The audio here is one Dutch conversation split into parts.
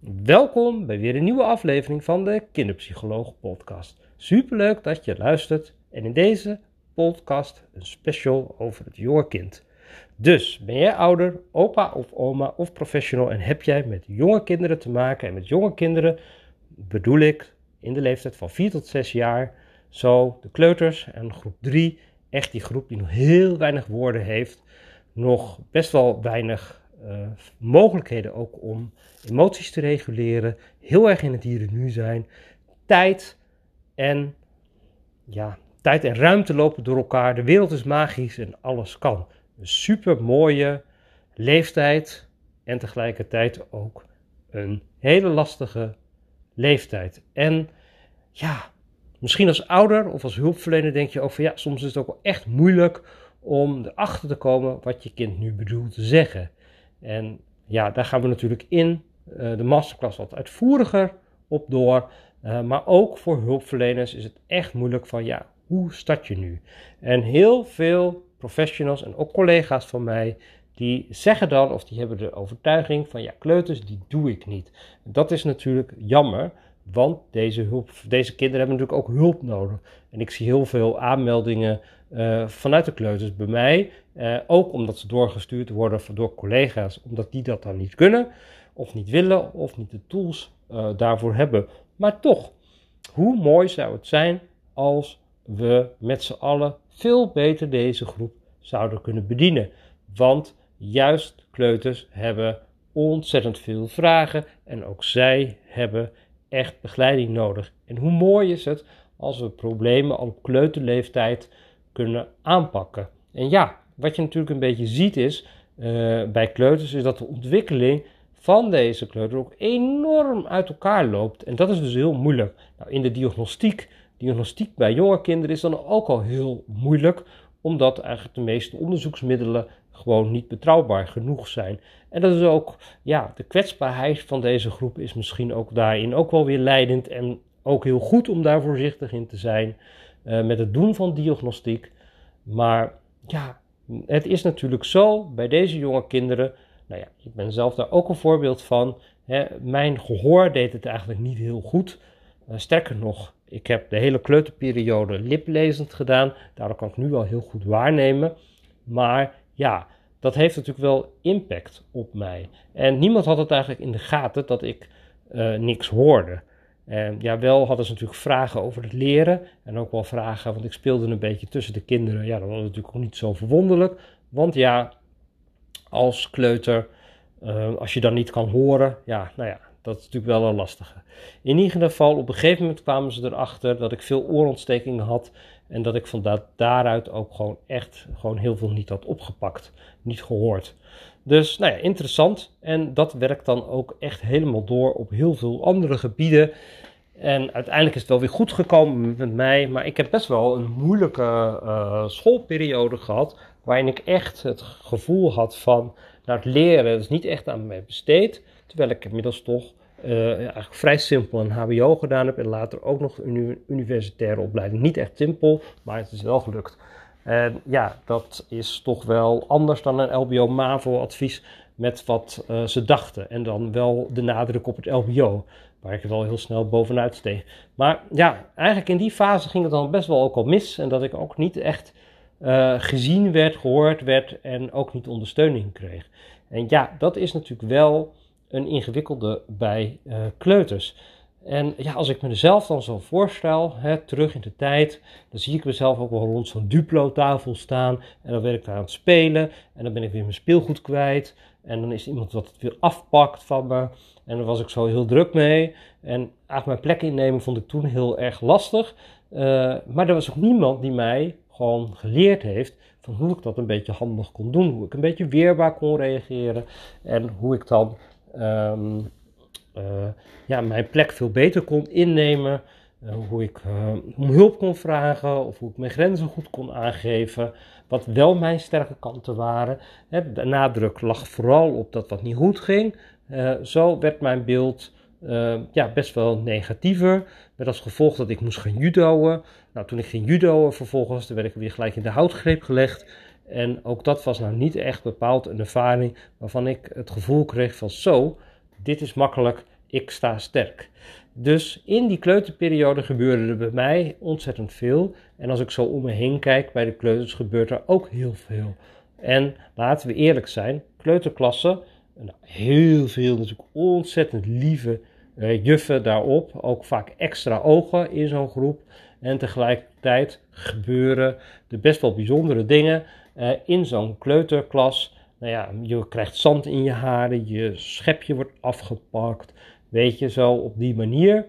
Welkom bij weer een nieuwe aflevering van de Kinderpsycholoog Podcast. Superleuk dat je luistert en in deze podcast een special over het jonge kind. Dus ben jij ouder, opa of oma of professional en heb jij met jonge kinderen te maken? En met jonge kinderen bedoel ik in de leeftijd van 4 tot 6 jaar, zo de kleuters en groep 3, echt die groep die nog heel weinig woorden heeft, nog best wel weinig uh, mogelijkheden ook om emoties te reguleren, heel erg in het hier en nu zijn, tijd en ja, tijd en ruimte lopen door elkaar. De wereld is magisch en alles kan. Een super mooie leeftijd en tegelijkertijd ook een hele lastige leeftijd. En ja, misschien als ouder of als hulpverlener denk je ook van ja, soms is het ook wel echt moeilijk om erachter te komen wat je kind nu bedoelt te zeggen. En ja, daar gaan we natuurlijk in uh, de masterclass wat uitvoeriger op door. Uh, maar ook voor hulpverleners is het echt moeilijk van ja, hoe start je nu? En heel veel professionals en ook collega's van mij, die zeggen dan of die hebben de overtuiging van ja, kleuters, die doe ik niet. Dat is natuurlijk jammer, want deze, hulp, deze kinderen hebben natuurlijk ook hulp nodig. En ik zie heel veel aanmeldingen uh, vanuit de kleuters bij mij, uh, ook omdat ze doorgestuurd worden door collega's, omdat die dat dan niet kunnen, of niet willen, of niet de tools uh, daarvoor hebben. Maar toch, hoe mooi zou het zijn als we met z'n allen veel beter deze groep zouden kunnen bedienen. Want juist kleuters hebben ontzettend veel vragen en ook zij hebben echt begeleiding nodig. En hoe mooi is het als we problemen al op kleuterleeftijd kunnen aanpakken. En ja, wat je natuurlijk een beetje ziet is uh, bij kleuters, is dat de ontwikkeling van deze kleuter ook enorm uit elkaar loopt. En dat is dus heel moeilijk. Nou, in de diagnostiek, diagnostiek bij jonge kinderen is dan ook al heel moeilijk, omdat eigenlijk de meeste onderzoeksmiddelen gewoon niet betrouwbaar genoeg zijn. En dat is ook, ja, de kwetsbaarheid van deze groep is misschien ook daarin ook wel weer leidend en ook heel goed om daar voorzichtig in te zijn uh, met het doen van diagnostiek. Maar ja, het is natuurlijk zo bij deze jonge kinderen. Nou ja, ik ben zelf daar ook een voorbeeld van. Hè, mijn gehoor deed het eigenlijk niet heel goed. Uh, sterker nog, ik heb de hele kleuterperiode liplezend gedaan. Daardoor kan ik nu wel heel goed waarnemen. Maar ja, dat heeft natuurlijk wel impact op mij. En niemand had het eigenlijk in de gaten dat ik uh, niks hoorde. En ja, wel hadden ze natuurlijk vragen over het leren. En ook wel vragen, want ik speelde een beetje tussen de kinderen. Ja, dat was natuurlijk ook niet zo verwonderlijk. Want ja, als kleuter, uh, als je dan niet kan horen, ja, nou ja, dat is natuurlijk wel een lastige. In ieder geval, op een gegeven moment kwamen ze erachter dat ik veel oorontstekingen had. En dat ik van daaruit ook gewoon echt gewoon heel veel niet had opgepakt, niet gehoord. Dus nou ja, interessant. En dat werkt dan ook echt helemaal door op heel veel andere gebieden. En uiteindelijk is het wel weer goed gekomen met mij. Maar ik heb best wel een moeilijke uh, schoolperiode gehad. Waarin ik echt het gevoel had van. Nou, het leren is niet echt aan mij besteed. Terwijl ik inmiddels toch uh, eigenlijk vrij simpel een HBO gedaan heb. En later ook nog een universitaire opleiding. Niet echt simpel, maar het is wel gelukt. En ja, dat is toch wel anders dan een LBO-MAVO-advies met wat uh, ze dachten. En dan wel de nadruk op het LBO, waar ik er wel heel snel bovenuit steeg. Maar ja, eigenlijk in die fase ging het dan best wel ook al mis. En dat ik ook niet echt uh, gezien werd, gehoord werd en ook niet ondersteuning kreeg. En ja, dat is natuurlijk wel een ingewikkelde bij uh, kleuters. En ja, als ik mezelf dan zo voorstel, hè, terug in de tijd, dan zie ik mezelf ook wel rond zo'n Duplo-tafel staan. En dan ben ik daar aan het spelen. En dan ben ik weer mijn speelgoed kwijt. En dan is iemand wat het weer afpakt van me. En daar was ik zo heel druk mee. En eigenlijk mijn plek innemen vond ik toen heel erg lastig. Uh, maar er was ook niemand die mij gewoon geleerd heeft van hoe ik dat een beetje handig kon doen. Hoe ik een beetje weerbaar kon reageren. En hoe ik dan um, uh, ja, mijn plek veel beter kon innemen. Uh, hoe ik uh, om hulp kon vragen of hoe ik mijn grenzen goed kon aangeven. Wat wel mijn sterke kanten waren. Hè, de nadruk lag vooral op dat wat niet goed ging. zo werd mijn beeld ja, best wel negatiever. Met als gevolg dat ik moest gaan judoën. Nou, toen ik ging judoën vervolgens, werd ik weer gelijk in de houtgreep gelegd. En ook dat was nou niet echt bepaald een ervaring waarvan ik het gevoel kreeg van zo, dit is makkelijk, ik sta sterk. Dus in die kleuterperiode gebeurde er bij mij ontzettend veel. En als ik zo om me heen kijk bij de kleuters, gebeurt er ook heel veel. En laten we eerlijk zijn, kleuterklassen, heel veel natuurlijk ontzettend lieve uh, juffen daarop. Ook vaak extra ogen in zo'n groep. En tegelijkertijd gebeuren er best wel bijzondere dingen uh, in zo'n kleuterklas. Nou ja, je krijgt zand in je haren, je schepje wordt afgepakt. Weet je, zo op die manier.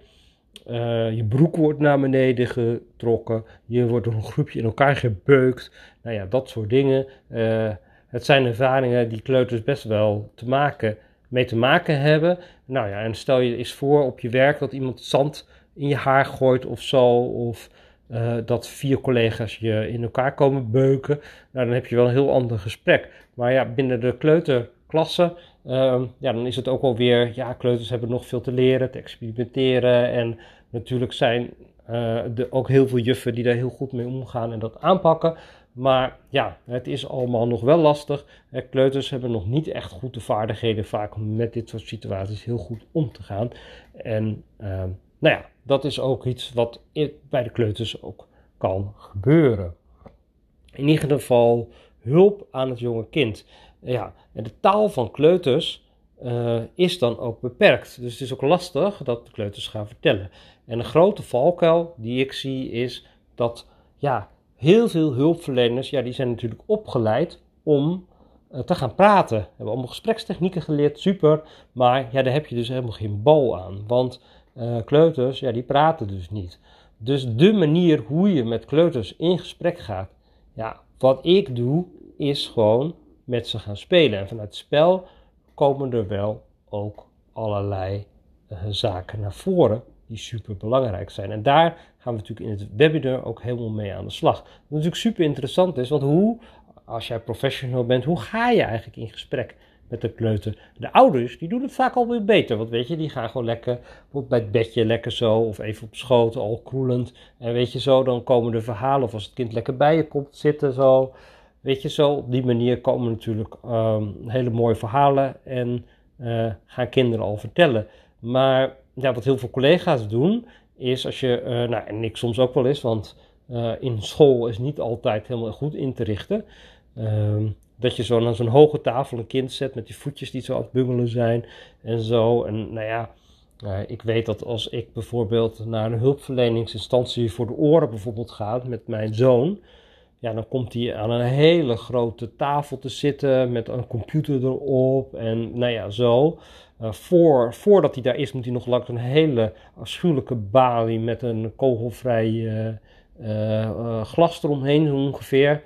Uh, je broek wordt naar beneden getrokken. Je wordt door een groepje in elkaar gebeukt. Nou ja, dat soort dingen. Uh, het zijn ervaringen die kleuters best wel te maken, mee te maken hebben. Nou ja, en stel je eens voor op je werk dat iemand zand in je haar gooit of zo. Of uh, dat vier collega's je in elkaar komen beuken. Nou, dan heb je wel een heel ander gesprek. Maar ja, binnen de kleuterklasse, uh, ja, dan is het ook alweer, ja, kleuters hebben nog veel te leren, te experimenteren. En natuurlijk zijn uh, er ook heel veel juffen die daar heel goed mee omgaan en dat aanpakken. Maar ja, het is allemaal nog wel lastig. Kleuters hebben nog niet echt goed de vaardigheden vaak om met dit soort situaties heel goed om te gaan. En ehm, nou ja, dat is ook iets wat bij de kleuters ook kan gebeuren. In ieder geval hulp aan het jonge kind. Ja, en de taal van kleuters uh, is dan ook beperkt. Dus het is ook lastig dat de kleuters gaan vertellen. En een grote valkuil die ik zie is dat ja, heel veel hulpverleners, ja, die zijn natuurlijk opgeleid om uh, te gaan praten. Hebben allemaal gesprekstechnieken geleerd, super. Maar ja, daar heb je dus helemaal geen bal aan. Want uh, kleuters, ja, die praten dus niet. Dus de manier hoe je met kleuters in gesprek gaat, ja, wat ik doe, is gewoon met ze gaan spelen. En vanuit het spel komen er wel ook allerlei uh, zaken naar voren die super belangrijk zijn. En daar gaan we natuurlijk in het webinar ook helemaal mee aan de slag. Wat natuurlijk super interessant is, want hoe, als jij professional bent, hoe ga je eigenlijk in gesprek met de kleuter? De ouders, die doen het vaak al weer beter, want weet je, die gaan gewoon lekker bij het bedje lekker zo, of even op schoot, al kroelend. En weet je zo, dan komen de verhalen, of als het kind lekker bij je komt zitten zo. Weet je zo, op die manier komen natuurlijk um, hele mooie verhalen en uh, gaan kinderen al vertellen. Maar ja, wat heel veel collega's doen, is als je, uh, nou en ik soms ook wel eens, want uh, in school is niet altijd helemaal goed in te richten. Uh, dat je zo aan zo'n hoge tafel een kind zet met die voetjes die zo aan het bungelen zijn en zo. En nou ja, ik weet dat als ik bijvoorbeeld naar een hulpverleningsinstantie voor de oren bijvoorbeeld ga met mijn zoon, ja, dan komt hij aan een hele grote tafel te zitten met een computer erop en nou ja, zo. Uh, voor, voordat hij daar is, moet hij nog langs een hele afschuwelijke balie met een kogelvrij uh, uh, glas eromheen, ongeveer.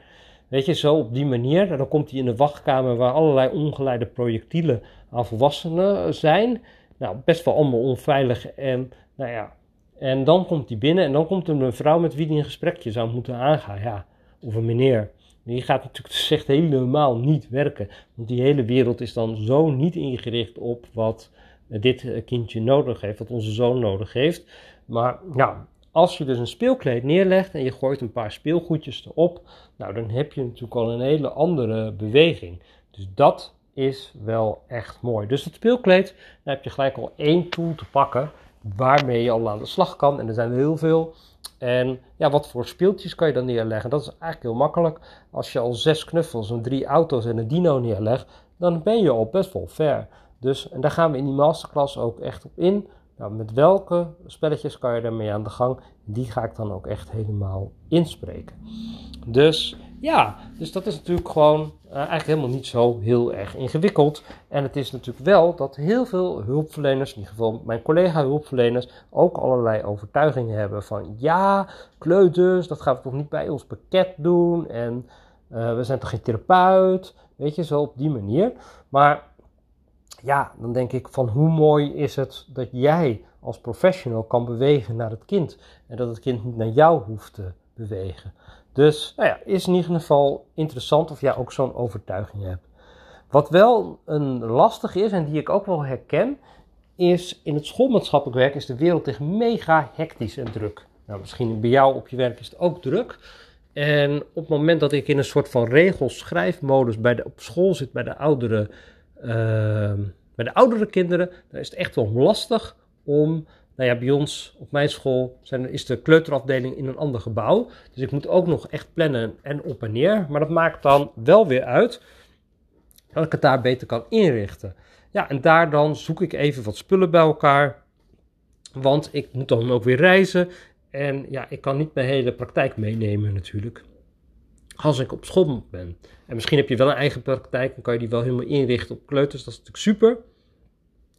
Weet je, zo op die manier. Dan komt hij in de wachtkamer waar allerlei ongeleide projectielen aan volwassenen zijn. Nou, best wel allemaal onveilig. En, nou ja, en dan komt hij binnen en dan komt er een vrouw met wie hij een gesprekje zou moeten aangaan. Ja, of een meneer. Die gaat natuurlijk dus echt helemaal niet werken. Want die hele wereld is dan zo niet ingericht op wat dit kindje nodig heeft, wat onze zoon nodig heeft. Maar ja, als je dus een speelkleed neerlegt en je gooit een paar speelgoedjes erop, nou dan heb je natuurlijk al een hele andere beweging. Dus dat is wel echt mooi. Dus het speelkleed, daar heb je gelijk al één tool te pakken waarmee je al aan de slag kan. En er zijn er heel veel. En ja, wat voor speeltjes kan je dan neerleggen? Dat is eigenlijk heel makkelijk. Als je al zes knuffels en drie auto's en een dino neerlegt, dan ben je al best wel ver. Dus, en daar gaan we in die masterclass ook echt op in. Nou, met welke spelletjes kan je daarmee aan de gang? Die ga ik dan ook echt helemaal inspreken. Dus ja, dus dat is natuurlijk gewoon uh, eigenlijk helemaal niet zo heel erg ingewikkeld. En het is natuurlijk wel dat heel veel hulpverleners, in ieder geval mijn collega hulpverleners, ook allerlei overtuigingen hebben van ja, kleuters, dat gaan we toch niet bij ons pakket doen. En uh, we zijn toch geen therapeut, weet je, zo op die manier. Maar ja, dan denk ik van hoe mooi is het dat jij als professional kan bewegen naar het kind. En dat het kind niet naar jou hoeft te bewegen. Dus nou ja, is in ieder geval interessant of jij ook zo'n overtuiging hebt. Wat wel een lastig is en die ik ook wel herken, is in het schoolmaatschappelijk werk is de wereld echt mega hectisch en druk. Nou, misschien bij jou op je werk is het ook druk. En op het moment dat ik in een soort van regelschrijfmodus bij de, op school zit bij de oudere uh, Bij de oudere kinderen is het echt wel lastig om nou ja, bij ons op mijn school zijn, is de kleuterafdeling in een ander gebouw. Dus ik moet ook nog echt plannen en op en neer. Maar dat maakt dan wel weer uit dat ik het daar beter kan inrichten. Ja, en daar dan zoek ik even wat spullen bij elkaar. Want ik moet dan ook weer reizen. En ja, ik kan niet mijn hele praktijk meenemen natuurlijk. Als ik op school ben. En misschien heb je wel een eigen praktijk. Dan kan je die wel helemaal inrichten op kleuters. Dat is natuurlijk super.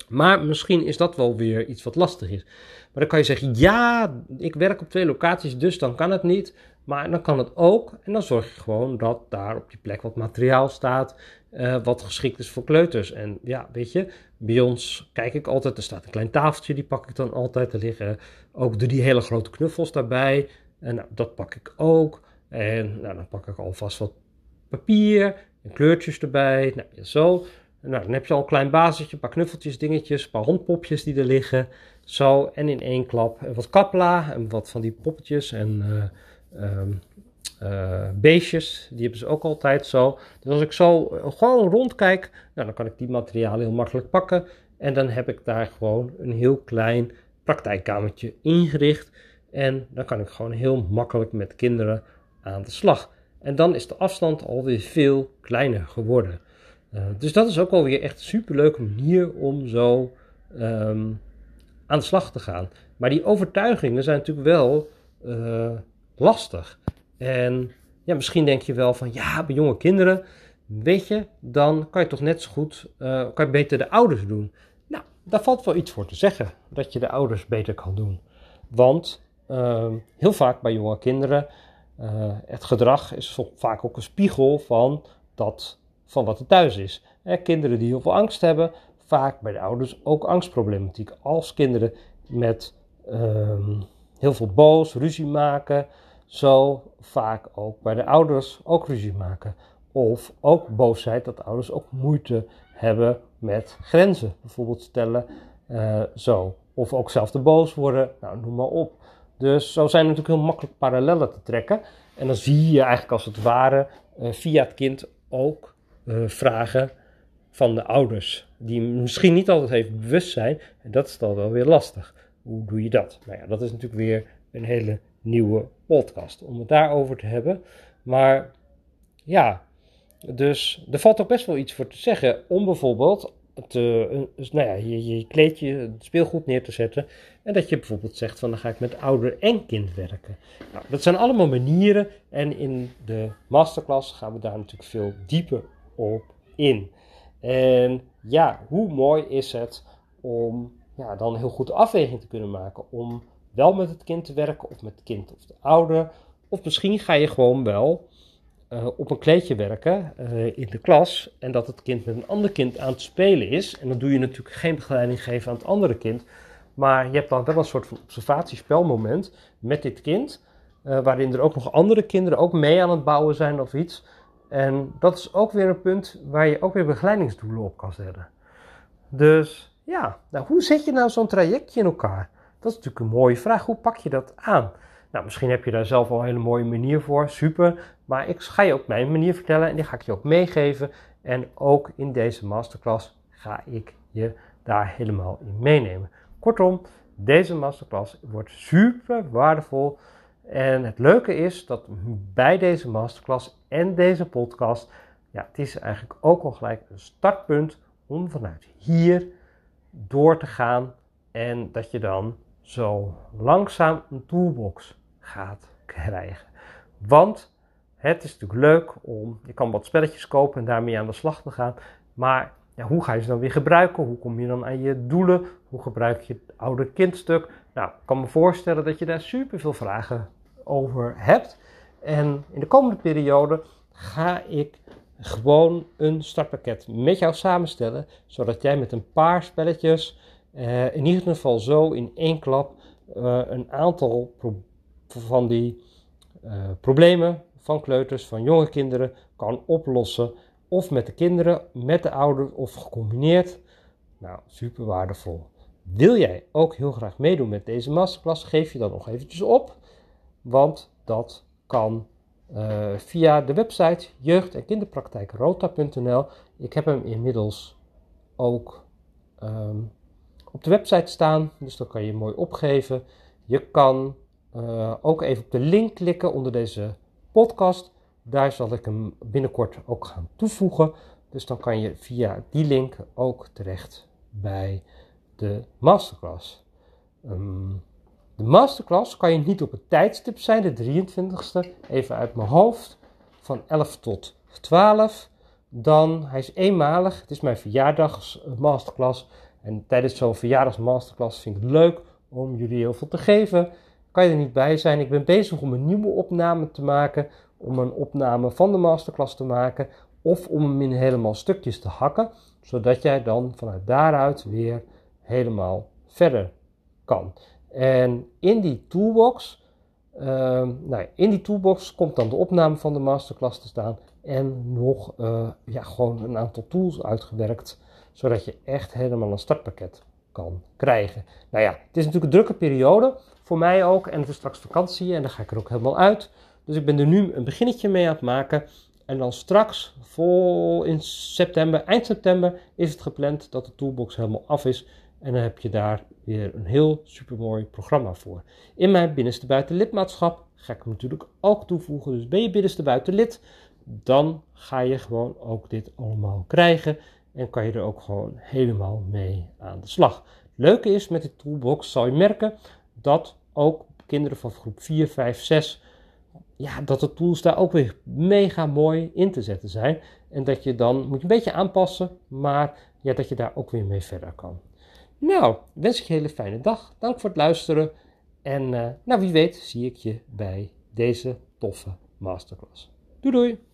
Maar misschien is dat wel weer iets wat lastig is. Maar dan kan je zeggen: ja, ik werk op twee locaties, dus dan kan het niet. Maar dan kan het ook. En dan zorg je gewoon dat daar op die plek wat materiaal staat. Uh, wat geschikt is voor kleuters. En ja, weet je, bij ons kijk ik altijd. Er staat een klein tafeltje, die pak ik dan altijd. Er liggen ook drie hele grote knuffels daarbij. En nou, dat pak ik ook. En nou, dan pak ik alvast wat papier en kleurtjes erbij. Nou, zo. Nou, dan heb je al een klein basisje, een paar knuffeltjes, dingetjes, een paar hondpopjes die er liggen. Zo, en in één klap wat kapla en wat van die poppetjes en uh, uh, beestjes. Die hebben ze ook altijd zo. Dus als ik zo gewoon rondkijk, nou, dan kan ik die materialen heel makkelijk pakken. En dan heb ik daar gewoon een heel klein praktijkkamertje ingericht. En dan kan ik gewoon heel makkelijk met kinderen aan de slag. En dan is de afstand alweer veel kleiner geworden. Uh, dus dat is ook alweer echt een superleuke manier om zo um, aan de slag te gaan. Maar die overtuigingen zijn natuurlijk wel uh, lastig. En ja, misschien denk je wel van ja, bij jonge kinderen, weet je, dan kan je toch net zo goed, uh, kan je beter de ouders doen. Nou, daar valt wel iets voor te zeggen, dat je de ouders beter kan doen. Want uh, heel vaak bij jonge kinderen, uh, het gedrag is vaak ook een spiegel van dat van wat er thuis is. kinderen die heel veel angst hebben, vaak bij de ouders ook angstproblematiek. Als kinderen met um, heel veel boos, ruzie maken, zo vaak ook bij de ouders ook ruzie maken. Of ook boosheid, dat ouders ook moeite hebben met grenzen bijvoorbeeld stellen. Uh, zo. Of ook zelf te boos worden, nou noem maar op. Dus zo zijn er natuurlijk heel makkelijk parallellen te trekken. En dan zie je eigenlijk als het ware uh, via het kind ook uh, vragen van de ouders. Die misschien niet altijd even bewust zijn. En dat is dan wel weer lastig. Hoe doe je dat? Nou ja, dat is natuurlijk weer een hele nieuwe podcast om het daarover te hebben. Maar ja, dus er valt ook best wel iets voor te zeggen om bijvoorbeeld te, dus, nou ja, je, je kleedje, het speelgoed neer te zetten. En dat je bijvoorbeeld zegt van dan ga ik met ouder en kind werken. Nou, dat zijn allemaal manieren en in de masterclass gaan we daar natuurlijk veel dieper op in. En ja, hoe mooi is het om ja, dan heel goed afweging te kunnen maken om wel met het kind te werken of met het kind of de ouder. Of misschien ga je gewoon wel uh, op een kleedje werken uh, in de klas en dat het kind met een ander kind aan het spelen is. En dan doe je natuurlijk geen begeleiding geven aan het andere kind. Maar je hebt dan wel een soort van observatiespelmoment met dit kind. Uh, waarin er ook nog andere kinderen ook mee aan het bouwen zijn of iets. En dat is ook weer een punt waar je ook weer begeleidingsdoelen op kan zetten. Dus ja, nou, hoe zet je nou zo'n trajectje in elkaar? Dat is natuurlijk een mooie vraag. Hoe pak je dat aan? Nou, misschien heb je daar zelf al een hele mooie manier voor. Super. Maar ik ga je ook mijn manier vertellen en die ga ik je ook meegeven. En ook in deze masterclass ga ik je daar helemaal in meenemen. Kortom, deze masterclass wordt super waardevol en het leuke is dat bij deze masterclass en deze podcast, ja, het is eigenlijk ook al gelijk een startpunt om vanuit hier door te gaan en dat je dan zo langzaam een toolbox gaat krijgen. Want het is natuurlijk leuk om, je kan wat spelletjes kopen en daarmee aan de slag te gaan, maar ja, hoe ga je ze dan weer gebruiken? Hoe kom je dan aan je doelen? Hoe gebruik je het oude kindstuk? Nou, ik kan me voorstellen dat je daar super veel vragen over hebt. En in de komende periode ga ik gewoon een startpakket met jou samenstellen, zodat jij met een paar spelletjes uh, in ieder geval zo in één klap uh, een aantal van die uh, problemen van kleuters, van jonge kinderen kan oplossen. Of met de kinderen, met de ouders of gecombineerd. Nou, super waardevol. Wil jij ook heel graag meedoen met deze masterclass? Geef je dan nog eventjes op. Want dat kan uh, via de website jeugd- en kinderpraktijkrota.nl. Ik heb hem inmiddels ook ehm, op de website staan, dus dan kan je mooi opgeven. Je kan uh, ook even op de link klikken onder deze podcast. Daar zal ik hem binnenkort ook gaan toevoegen. Dus dan kan je via die link ook terecht bij de masterclass. Um, de masterclass kan je niet op het tijdstip zijn, de 23ste, even uit mijn hoofd, van 11 tot 12. Dan, hij is eenmalig, het is mijn verjaardagsmasterclass. En tijdens zo'n verjaardagsmasterclass vind ik het leuk om jullie heel veel te geven. Kan je er niet bij zijn? Ik ben bezig om een nieuwe opname te maken, om een opname van de masterclass te maken, of om hem in helemaal stukjes te hakken, zodat jij dan vanuit daaruit weer helemaal verder kan. En in die toolbox, uh, nou, in die toolbox komt dan de opname van de masterclass te staan en nog uh, ja, gewoon een aantal tools uitgewerkt, zodat je echt helemaal een startpakket kan krijgen. Nou ja, het is natuurlijk een drukke periode voor mij ook en het is straks vakantie en dan ga ik er ook helemaal uit. Dus ik ben er nu een beginnetje mee aan het maken. En dan straks, vol in september, eind september, is het gepland dat de toolbox helemaal af is. En dan heb je daar weer een heel supermooi programma voor. In mijn binnenste buiten lidmaatschap ga ik hem natuurlijk ook toevoegen. Dus ben je binnenste buiten lid, dan ga je gewoon ook dit allemaal krijgen. En kan je er ook gewoon helemaal mee aan de slag. Leuke is met de toolbox zal je merken dat ook kinderen van groep 4, 5, 6 ja, dat de tools daar ook weer mega mooi in te zetten zijn. En dat je dan, moet je een beetje aanpassen, maar ja, dat je daar ook weer mee verder kan. Nou, wens ik je een hele fijne dag. Dank voor het luisteren. En uh, nou, wie weet zie ik je bij deze toffe masterclass. Doei doei!